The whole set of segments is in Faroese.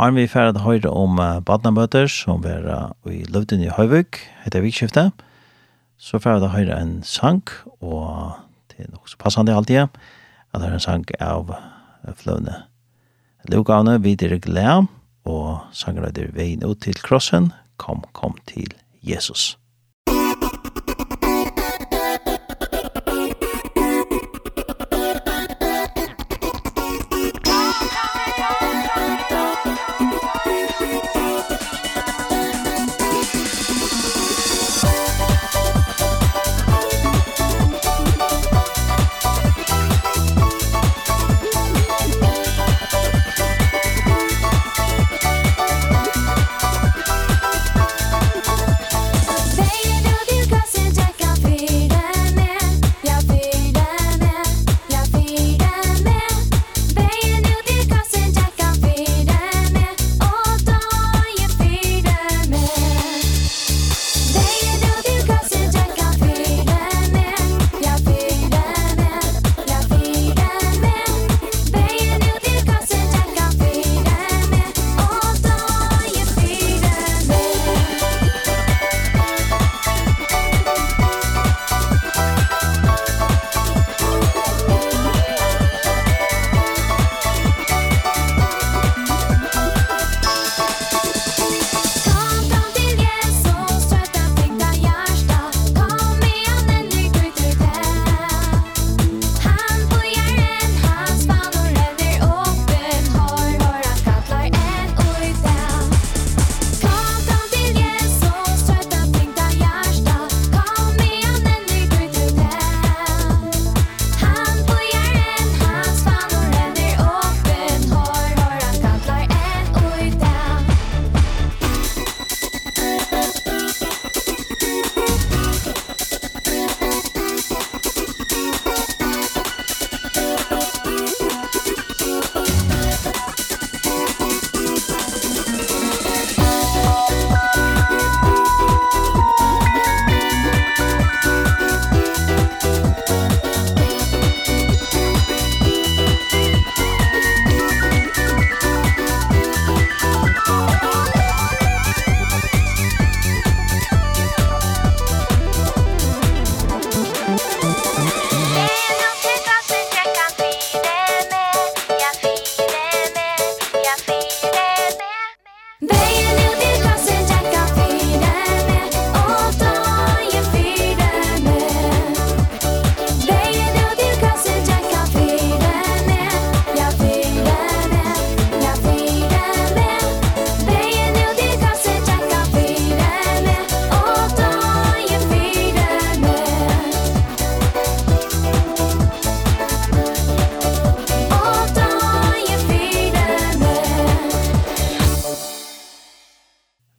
Arn vi færd høyre om uh, badnabøter som er uh, i Løvden i Høyvøk, heter Vikskiftet. Så færd høyre en sang, og det er nok så passende alltid, at det er en sang av uh, fløvne. Lugavne, videre glede, og sanger er veien ut til krossen, kom, kom til Jesus.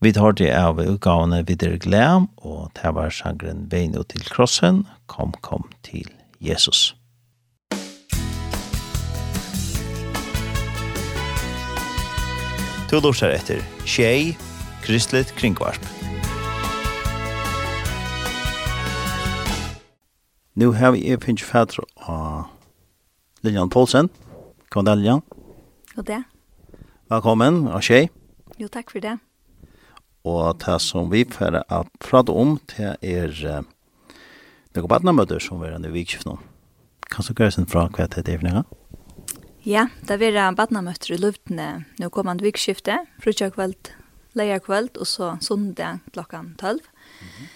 Vi tar det av utgavene videre glem, og det var sangren Vein ut til krossen, Kom, kom til Jesus. Du lortar etter Tjei, Kristelig Kringvarp. Nu har vi finnes fædre av Lilian Poulsen. Kom da, Lilian. God det. Velkommen, og Tjei. Jo, takk for det. Og det som vi får å prate om, det er noen badnamøter som er i vikskift nå. Kan du gjøre sin fra hva det er for noe? Ja, det er badnamøter i luftene nå kommende vikskiftet, frutja kveld, leia kveld, og så sondag klokken 12. Mm -hmm.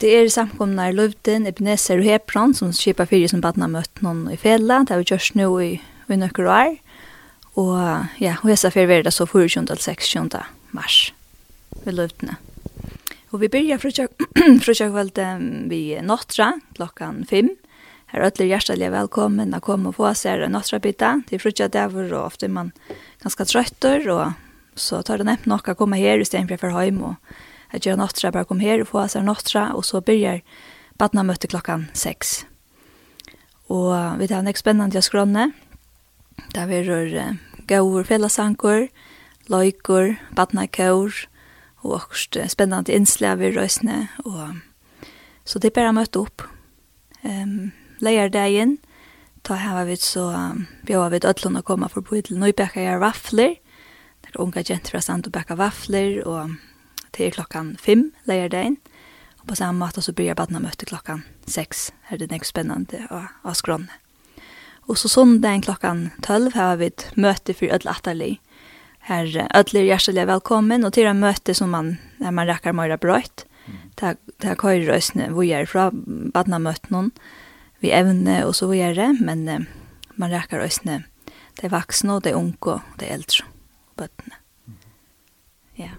Det er samkomna i luften, Ebenezer og Hebron, som skipar fyrir som badnamøter noen i fjellet. det har vi gjort nå i, i nøkker år. Og ja, og jeg sa fyrir verda så 4. til mars ved løvtene. Og vi byrjar frutjakveld vi nåttra klokkan 5. Her ötler hjertelig velkommen å komme og få seg nåttra bytta til frutjadaver, og ofte er man ganske trøtter, og så tar det nemt nok å komme her i stedet for hjem, og jeg gjør nåttra bare komme her og få seg nåttra, og så begynner badna møte klokkan 6. Og vi tar en spennende å skrånne. Der vi rör uh, gaur, felasanker, loiker, badna kaur, og akkurat spennende innslag i røysene. Og, så det er bare møtt opp. Um, Leier det inn, da har vi så um, vi har vi ødlån å komme forbi til Nøybekka gjør vafler. Det unge jenter fra Sand og Bekka vafler, og det er klokken fem leier det inn. Og på samme måte så blir badna møte klokken seks. Her er det nekst spennende å, å skråne. Og så sånn den klokken tølv har vi et møte for ødlån atterlig. Her ødler hjertelig velkommen, og til det møte som man når man räcker mera bröt. Ta ta kör rösne vad gör fra badna møte noen, vi evne og så hvor gör det men man rekker røysene det er vaksne, och det unge og det er eldre bøttene. Ja.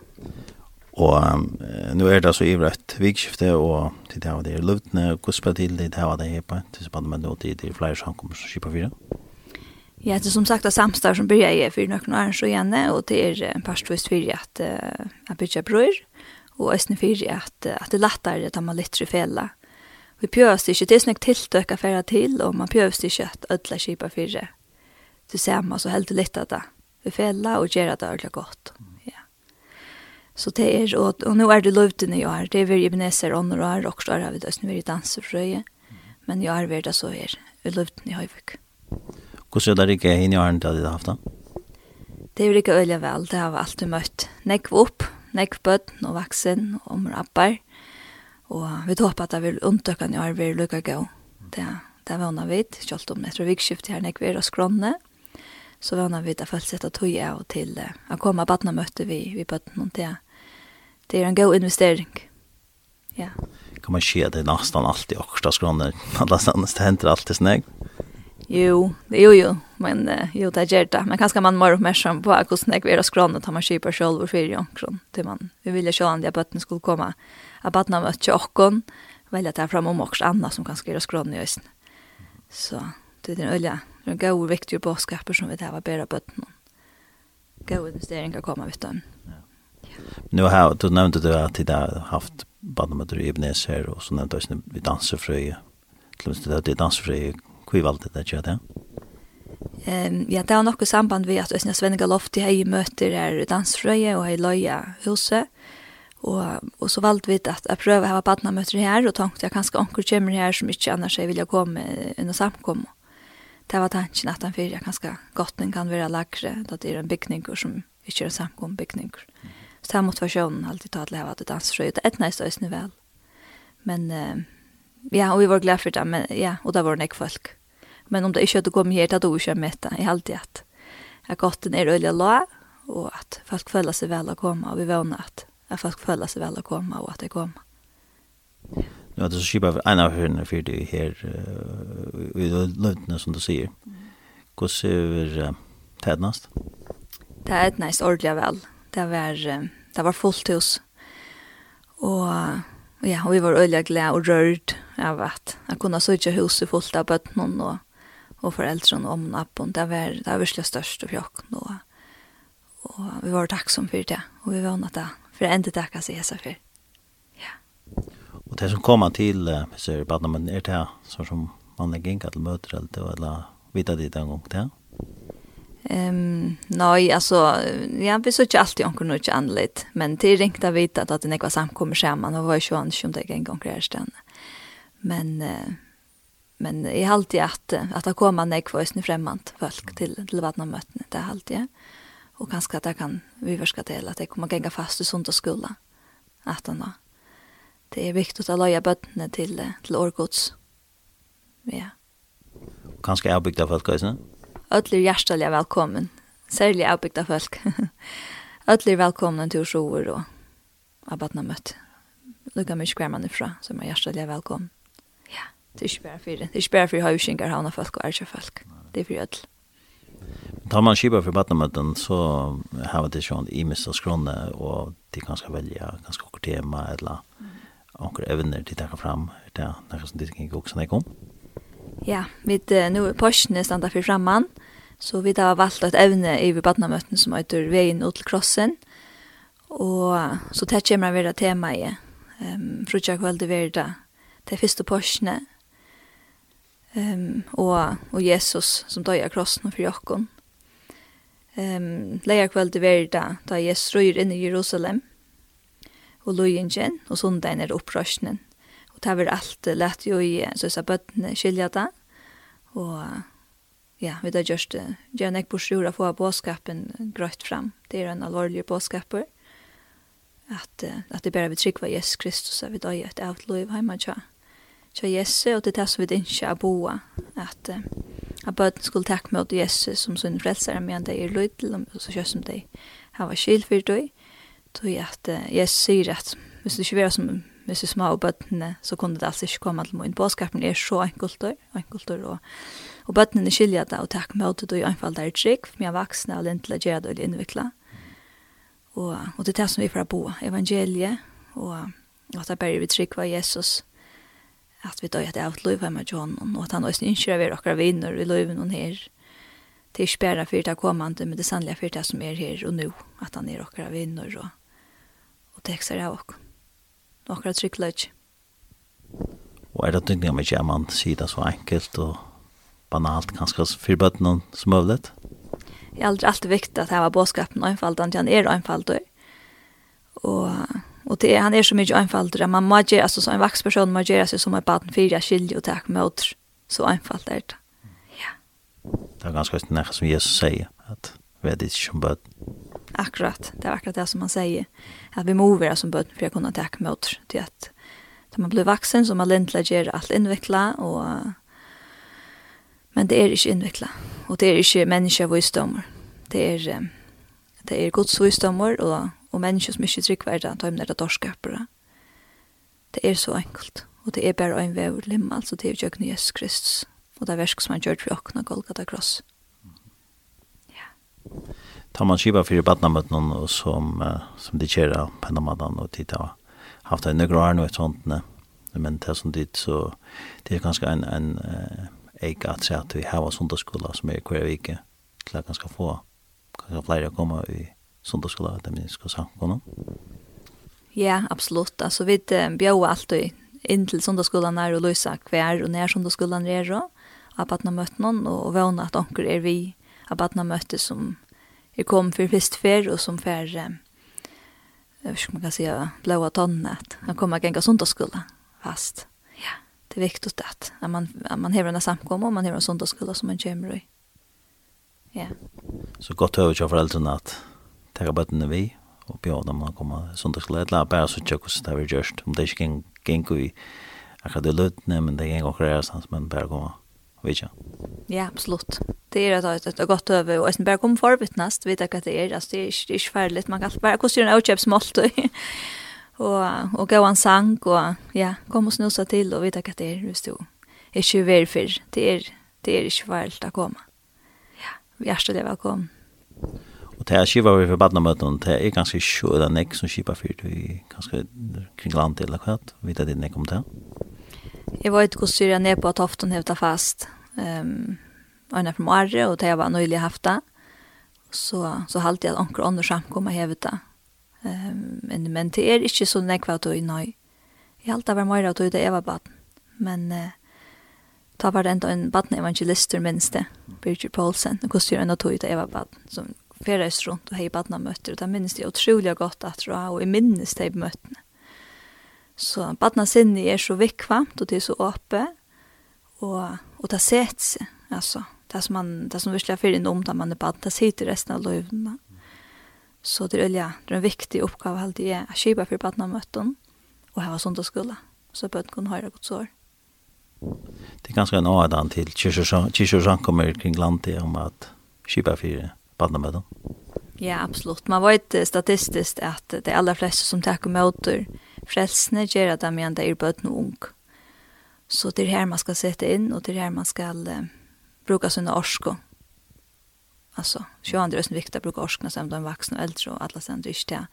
Og um, nu er det så i rätt vikskifte og til det av var det er lutne och kuspa till det här var det är på tills på med då det flera samkommer som skipar fyra. Mm. Ja, det er som sagt att samstar som börjar i för några år så igjen, og det er en pastvist för att uh, att bygga bröd och ösnen för att at det er lettere at man lite fälla. Vi pjörs inte det er snägt tilltöka för til, og man pjörs inte at ödla kjipa för det. Du ser man så helt lite att det vi fälla og gjør det ordentligt godt. Ja. Så det er, og, og nå er det lovten jeg har, Det er vi Ebenezer och några år också har vi ösnen vi dansar för Men jeg har vært det så är vi lovten i Höjvik. Mm. Hvordan er det ikke henne i årene til det haft da? Det er ikke øyelig vel, det har vi alltid møtt. Nekv opp, nekv bøtten og vaksen og omrapper. Og vi håper at det vil undertøkene i år vil lukke gå. Det, det vana vidt, kjølt om etter vikskiftet her nekv er og skrånne. Så vana vi at folk setter tog av til å komme av baden og møte vi, vi bøtten noen det. Det er en god investering. Ja. Kan man se at det er nesten alltid akkurat skrånne? Alle stedene henter alltid snakk. Jo, det är ju men uh, jo det gör det. Men kanske man må uppmärksam på hur snägg vi är skrann tar man köper själv och fyra kron. til man vi vil jo sjön at bøtten skulle komma. Att barnen möts ju och välja där fram om också andre som kanske är skrann i östen. Så det är en ölja. Det går ju viktig boskaper som vi där var bära bötten. Gå investeringar kan vi stan. Ja. Nu har du nämnde du att det har haft barnmöter i Ibnes här och så nämnde du att vi dansar fröje. Till och det är dansar fröje Hva valgte det ikke det? Ehm ja, det har nokkuð samband við at Østnes Svenninga Lofti hei møter er dansfrøye og hei løya huset. Og, og så valgte vi at jeg prøver å ha badnamøter her, og tenkte jeg kanskje onker kommer her som ikke annars jeg ville komme under samkommet. Det var tanken at han fyrir kanskje godt den kan være lagre, da det er en bygning som ikke er en samkom bygning. Så det måtte være alltid ta til å ha det dansfrøye, det er et næst østene vel. Men ja, og vi var glad for det, men ja, og det var nek folk. Men om det ikke hadde kommet her, da hadde hun ikke møtt det. Jeg alltid at at gotten er øyelig la, og at folk føler seg vel å komme, og vi vågner at, at folk føler seg vel å komme, og at det kommer. Ja, det så skipa en av hørene for det her, i løntene som du sier. Hvordan er det etnast? Det er etnast ordentlig vel. Det var, det var fullt hos. Og ja, og vi var øyelig glad og rørt av at jeg kunne sitte huset fullt av bøttene og och föräldrarna och om appen det var det var verkligen störst och jag då och vi var tacksamma för det och vi var något där för ända tacka sig så för ja. Och det som kommer till så är det bara när man är där så som man lägger in att möter eller eller vita dit en gång där Ehm nej alltså ja, vi så ikke alltid omkring noe inte anligt men ringte jeg vita att det nekva samkommer sammen, och var ju an som det en gång där stedet. Men Uh, men i har alltid att at det kommer nek för ösn fremmant folk till til vatna det det alltid jag och kanskje att jeg kan vi förska till att det kommer gänga fast i sunt och skulla att då det är viktigt att løye bøttene till till orgods ja. Och kanske av folk också Ödler hjärtaliga välkommen särskilt av folk. Ödler välkomna till Sjoer och abatna mött Lukka mycket skärman ifrån som är hjärtaliga välkommen Det er ikke bare for det. Det er ikke bare for høyvisingar, havna folk og ærkja folk. Det er for ødel. Tar man skipa for badnamöten så har det sånn i mist og skrone, og de kan skal velja ganske okkur tema, eller okkur evner de takkar fram, det er noe som de kan gå sånn om. Ja, vi nu er porsjene standa for framman, så vi har valgt et evne i badnamøten som heter Veien ut til krossen, og så det kommer å være tema i um, frutja kveld i verda, det første porsjene, um, og, og Jesus som døg av krossen for jokken. Um, Leia kveld i verda da Jesus røyr inn i Jerusalem og løyingen og sundagen er opprørsnen. Og det var alt lett jo i så bøttene skilja det og ja, vi da gjørst det. Gjør nek bors jorda få båskapen grøyt fram. Det er en alvorlig båskaper at, at det bare vi trygg var Jesus Kristus at vi døg et avtløyv heima tja tja Jesse, og det er det som vi ikke er boet, at, uh, at bøten skulle takke med Jesse som sin frelsere, men det er lydel, og så kjør som det har vært skil for deg, tog jeg at uh, Jesse sier at hvis det ikke var som hvis vi små bøtene, så kunne det altså ikke komme til min. Bådskapen er så enkelt og enkelt og, og bøttene skiljer det, og takk med det, og anfall det er trygg, for jeg voksne og lente til å gjøre det, og innvikle. Og, og det er det som vi får bo, evangeliet, og, og at det bare vi trygg var Jesus, at vi døy at det er et løyv hjemme til og at han også innskjer vi akkurat vinner i løyven hon her. Det er ikke bare for det kommande, men det er sannelig for det som er her og nå, at han er akkurat vinner og, og tekster av oss. Og akkurat tryggler. Og er det tyngd om ikke man sier det så enkelt og banalt kanskje for bøttene som øvlet? Det er aldri alltid viktig at det var båtskapen og at han er enfaldet. Og Och det är han är så mycket enkelt at man måste altså som en vuxen person måste göra sig som en baden fire skilje og takk med mot så enkelt er det. Ja. Det är ganska snägt som Jesus säger att vi är det som böt. Akkurat, det är akkurat det som han säger. at vi må være som böt för att kunna tack mot det att när man blir vuxen så man lätt lägger alt innviklet, och men det är inte innviklet. och det är inte människa visdomar. Det är det är Guds visdomar och og mennesker som ikke trykker verden, tar med det dorskapere. Det er så enkelt, og det er bare en vei limma, altså det er jo ikke Jesus Kristus, og det er versk som han gjør for åkne Golgata Kross. Ja. Tar man skiva fyrir badnamøtnen, og som, som de på pennamadan, og de har haft en nøgra år nå et sånt, men det som dit, så det er ganske en, en, eik at se at vi hava sundagsskola som er hver vike, til at ganske få, ganske flere komma i sundagsskola Dominiska samkomna? Ja, absolut. Alltså vi bjöd alltid in till söndagsskolan när och lösa kvar och när söndagsskolan är då. Att att mött någon och våna att onkel är vi att att mötte som är kom för først før och som för jeg vet inte man kan säga blåa tonnet. Han kommer att gänga sundagsskola fast. Ja, det er viktig at man, at man hever en samkommer och man hever en sundagsskola som man kommer i. Ja. Så gott över ikke foreldrene at taka bøttene vi, og bjóða dem að koma sundagslega, eller bara suttja hvordan det var gjørst, om det ikke geng i akkurat i løtene, men det geng okkur er men bara koma vidja. Ja, absolutt. Det er et, et, et godt øve, og jeg bare kom forvittnast, vita hva det er, altså det er ikke, ikke ferdig, man kan bare hvordan gjør en avkjøpsmålt, og, og gå en sang, og ja, kom og snusa til, og vita hva det er, hvis du er ikke er for, det er, det er ikke ferdig å komme. Ja, vi er stille velkommen. Og det er skiva vi for badnamøten, det er ganske sjøda nek som skipa fyrt i ganske kring land eller hva, vet jeg det nek om det? Jeg vet hvordan syr jeg ned på at hoften hevda fast. Um, Øyne fra Marre, og det var nøylig hafta. Så, så halte jeg at anker ånder samkomma hevta. Um, men men det er ikke så nek hva tøy nøy. Jeg halte var Mare og tøy det jeg var baden. Men uh, ta var det enda en baden evangelister minst det, Birgit Paulsen, og hvordan syr jeg nøy tøy det jeg var som ferdes rundt og hei badna møtter, og det minnes jeg utrolig godt at det og jeg minnes de møttene. Så badna sinne er så vikvamt, og det er så åpe, og, og det sett seg, altså, det som, man, det som virkelig er fyrir om da man er badna, det sitter resten av løyvene. Så det er, ja, det er en viktig oppgave alltid er å kjipa for badna møtten, og då skulle. så bøtten kunne høyre godt sår. Det er ganske en avdan til kyrkjøsankommer kring landet om at kjipa fyrir barnamöten? Ja, absolut. Man vet statistiskt att de allra flesta som tar emot frälsne gör det med det är bötn och ung. Så det är här man ska sätta in och det är här man ska eh, bruka sina orsko. Alltså, 22 är viktigt att bruka orskna som de vuxna och äldre och alla sen dyrs det.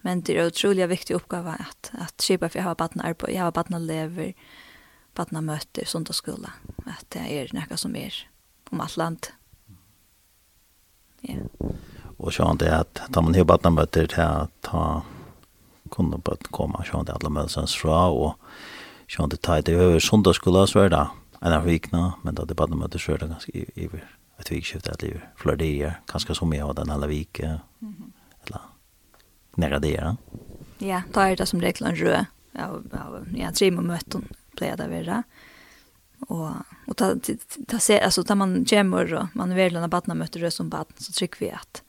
Men det är otroligt viktig uppgave att, att kipa för jag har barn arbete, jag har barn lever, barn möter, sånt och skola. Att det är något som är om allt landet. Ja. Och så det att ta man hur bara möter att ta kunde på att komma så det alla mötens fra och så det tajt över söndagsskola så är det en av vikna men då det bara möter så är det ganska över ett vikskift att liv för det är ganska som jag har den alla vik eller nära det ja. ta är det som regel en rö ja ja tre möten plejer det vara. Och och ta ta se alltså tar man gemor och man värdlarna barna möter det som barn så tycker vi att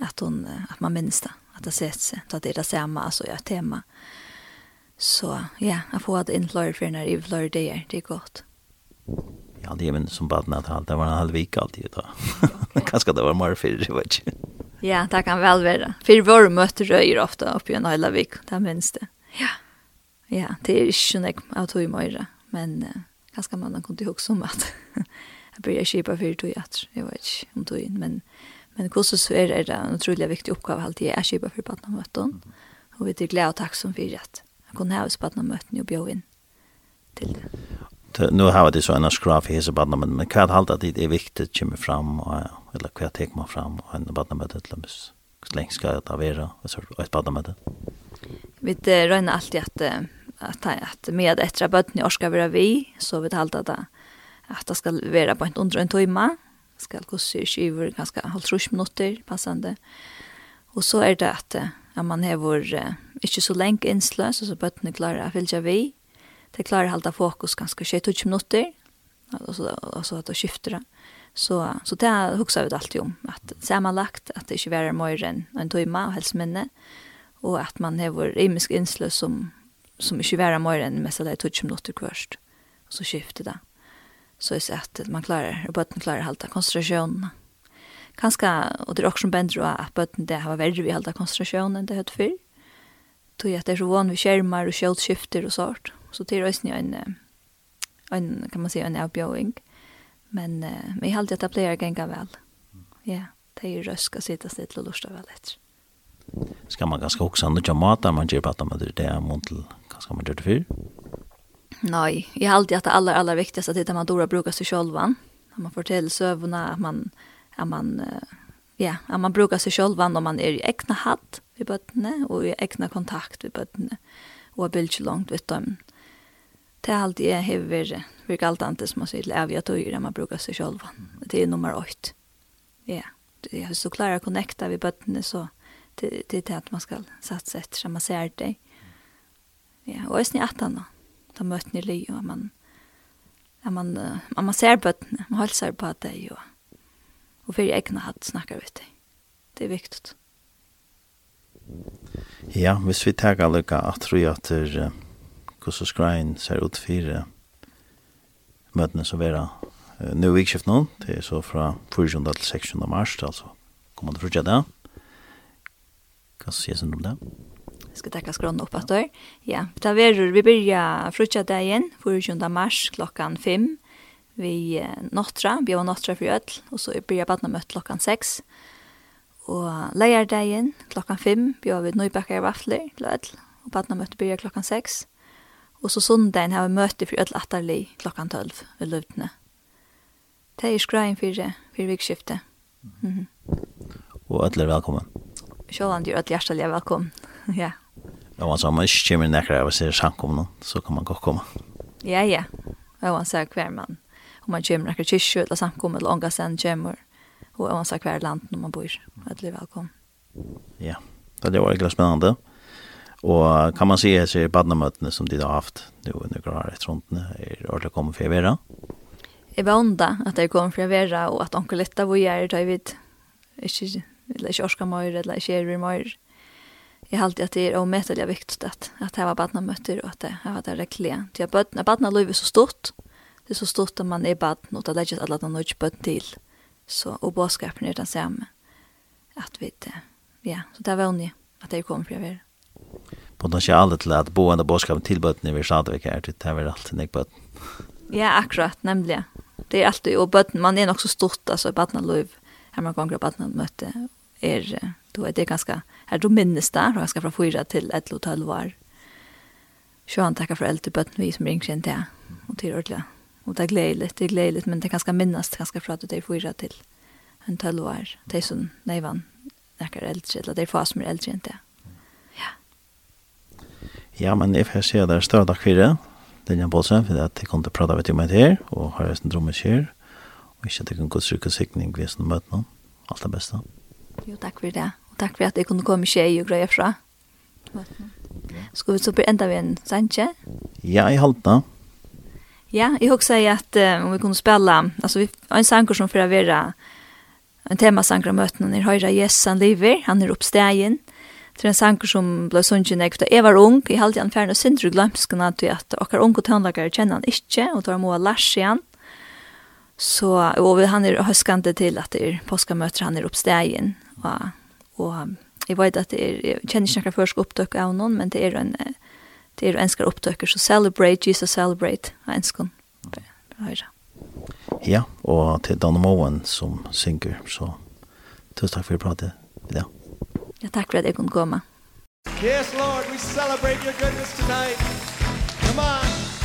att hon att man minns det att det ses att det är det samma alltså jag tema. Så ja, jag får att inflöjer för när i flöjer det är det är gott. Ja, det är men som barn att allt det var en halv vecka alltid då. Kanske det var mer för det vet jag. Ja, det kan väl vara. För vår möter röjer ofta uppe i en halv vecka, det minns det. Ja. Ja, det är ju snäck att hur men ganska man kunde huxa om att jag börjar kipa för det att Jag vet inte om två in, men men hur så är det en otroligt viktig uppgift alltid är kipa för barnmöten. Och vi är glada och tacksamma för att jag kunde ha oss barnmöten och bjöd in till det. Nu har det så en skraf i hese badnamöten, men hva er halda det er viktig kommer fram, eller hva tek man fram, og en badnamöten det, dem, så lenge skal det være, og så med det? Vi røyner alltid at att att med ett rabatt ni orska vara vi så vi talat att att det ska vara på under en timme ska gå sig skiver ganska halvtrus minuter passande och så är det att att man har vår uh, inte så länge inslös så så bötterna klarar att följa vi. Det klarar att hålla fokus ganska 20 minuter och så och så att det skiftar så så det huxar vi alltid om att sammanlagt att det inte vara mer än en timme och helst minne och att man har vår imisk inslös som som ikke være mer enn mest av det tog minutter kvørst. Og så skifter det. Så jeg ser at man klarer, og bøtten klarer å holde konsentrasjonen. Kanskje, og det er også som bender at bøtten det har vært vi holde konsentrasjonen enn det høyt før. Tog at det er så vanlig skjermer og skjølt skifter og sånt. Så det er også en, en, kan man si, en avbjøring. Men, men jeg halte at det pleier ganger vel. Ja, det er jo røsk å sitte stille og lortet vel etter. Skal man ganske også mat mata man gjør på at man det er muntelig? ska man göra det för? Nej, jag har alltid att det allra, allra viktigaste att man dora brukar sig själva. När man får till sövna, att man, att man, ja, att man brukar sig själva när man är i egna hatt vid bötterna och i egna kontakt vid bötterna och bilder långt vid dem. Det är alltid jag hever, för allt annat som man säger till äviga tøyer man brukar sig själva. Det är nummer åtta. Ja, det är så klara att connecta vid bötterna så det, det är det att man ska satsa efter som man ser det. Mm Ja, og æsni atana. Da møtni li, og man, ja, man, at man ser bøttene, man holder på at det, og, og fyrir egna hatt snakkar vi til. Det er viktigt. Ja, hvis vi tar alle lukka at tror jeg at det er hvordan skrein ser ut for møtene som er vera nu vikskift nå, det er så fra 4. til 6. mars, altså kommer det fortsatt det. Hva sier du om det? Vi ska tacka skrån upp att då. Ja, ta verur vi börja frutja dagen 24 mars klockan 5. Vi eh, nottra, vi var nottra för öll och så börjar barna mött klockan 6. Och lejardagen klockan 5 vi har vi i vaffler till öll och barna mött börjar klockan 6. Och så sundagen har vi möte för öll attarli klockan 12 vid Lutne. Det är skrein för, för vikskiftet. Mm -hmm. Och öll är välkommen. Sjåland, du är öll er välkommen. ja. Og man sa, man ikke kommer nekker av å se samkomne, så kan man godt komme. Ja, ja. Og man sa hver man. Om man kommer nekker kyrkjø eller samkomne, eller ånga sen kommer. Og man sa hver land når man bor. Alle velkommen. Ja, det var veldig spennende. Og kan man si at det er badnemøtene som de har haft, nu er noen år etter rundene, er ordentlig for å være? Jeg var onda at jeg kom å være, og at onkel Letta var gjerne, da jeg vet, ikke, eller ikke orska mer, eller ikke er mer jag har alltid att det är omettelig viktigt att, att jeg var badna møtter og at det var det räckliga. Till att badna, badna liv er så stort. Det er så stort at man är badna och det er ikke alle de nöjt bøtt till. Så, og bådskapen er den samme. Att vi ja, så det var ni att det kommer från er. Potentialet til att boende bådskapen till badn är vi stadigväck här till det här alltid nek badn. Ja, akkurat, nemlig. Det är alltid, og badn, man är så stort, alltså badna liv. Här man gånger badna möte är Då är det ganska här då minnes där ganska från fyra till ett och tolv år. Så han tackar för allt det vi som ringer sen och till ordla. Och det är glädjeligt, det är glädjeligt men det ganska minnas ganska för att det är fyra till en tolv år. Det är sån nejvan näkar äldre eller det är fas med äldre inte. Ja. Ja, men if jag ser där stöda kvirre, den jag bolsen för att det kunde prata vet ju med här och har en drömmer och inte det kan gå sig sikning vis något allt det bästa. Jo, tack för det. Takk for at jeg kunne komme skje og greie fra. Skal vi så bli enda ved en sanje? Ja, jeg holdt da. Ja, jeg husker sagt at uh, om vi kunne spille, altså vi har en sanger som får være en temasanger av møtene, når høyre Jesus han lever, han er oppstegen. Det er en sanger som ble sunnet når jeg var ung, jeg halte han fjerne sindru glømsken at okkar unge tøndlagere kjenner han ikke, og tar må lars igjen. Så, og han er høskende til at det er påskamøter, han er oppstegen, og og jeg vet at det er, jeg kjenner ikke noen første opptøk av noen, men det er en, det er enskere opptøkker, så celebrate, Jesus celebrate, av enskene. Bare høyre. Ja, og til Dan Moen som synger, så tusen takk for å prate i dag. Ja, takk for at jeg kunne komme. Yes, Lord, we celebrate your goodness tonight. Come on.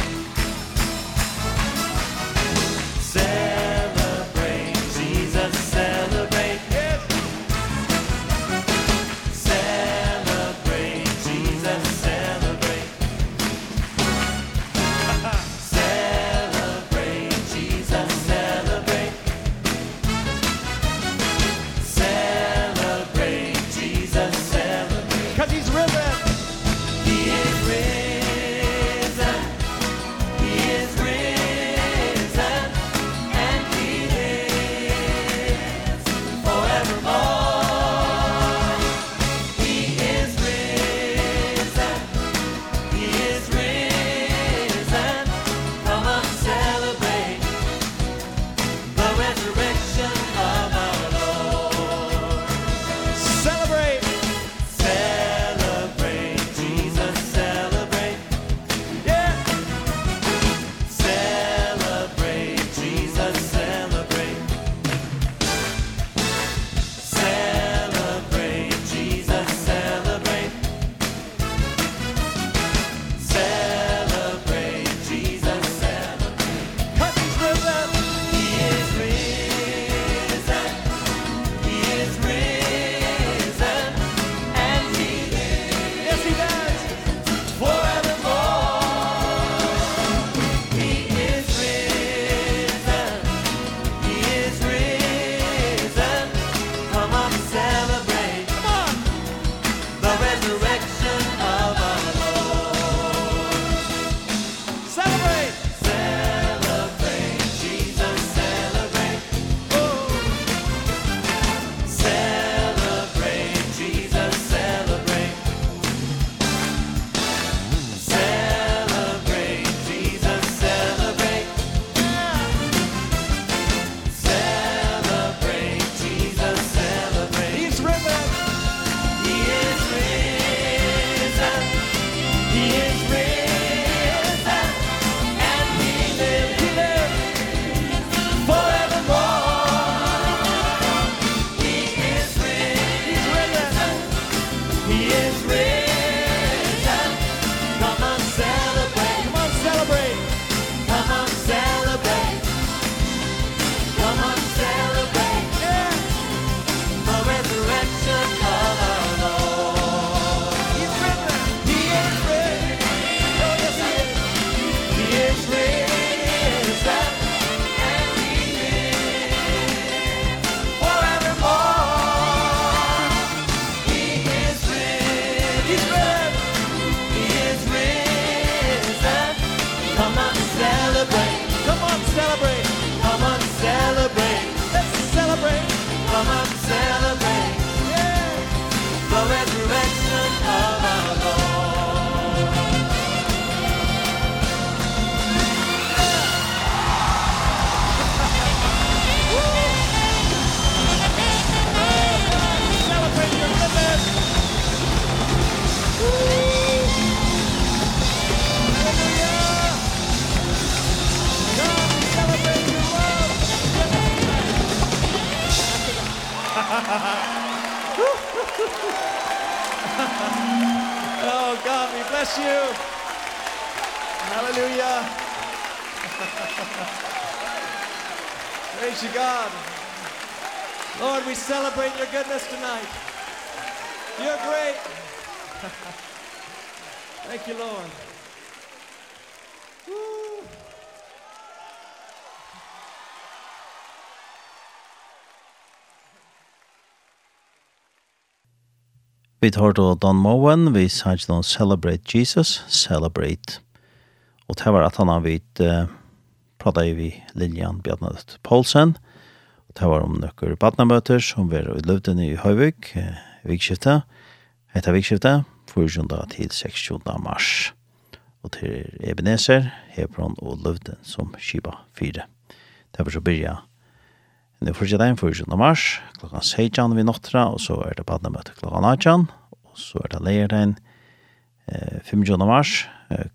bless you. Hallelujah. Praise you, God. Lord, we celebrate your goodness tonight. You're great. Thank you, Lord. Vi tar då Don Moen, vi sier noen Celebrate Jesus, Celebrate. Og det var at han har vidt, uh, pratet vi Lilian Bjarnadet Poulsen, og det var om noen badnamøter som var i Løvden i Høyvik, eh, vikskiftet, etter vikskiftet, 4. til 6. mars. Og til Ebenezer, Hebron og Løvden som Kiba fire. Det var så byrja Det fortsetter fortsatt en 14. mars, klokka 16 vi nåttra, og så er det badnemøte klokka 18, og så er det leiertegn eh, 25. mars,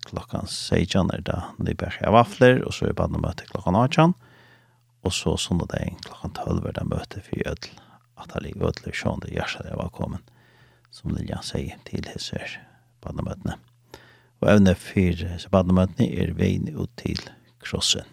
klokka 16 er det Nyberg av Vafler, og så er det badnemøte klokka 18, og så søndag klokka 12 er det møte for Jødl, at det ligger Jødl, sånn det gjør seg det kommet, som Lilja sier til hisser badnemøtene. Og evne for badnemøtene er veien ut til krossen.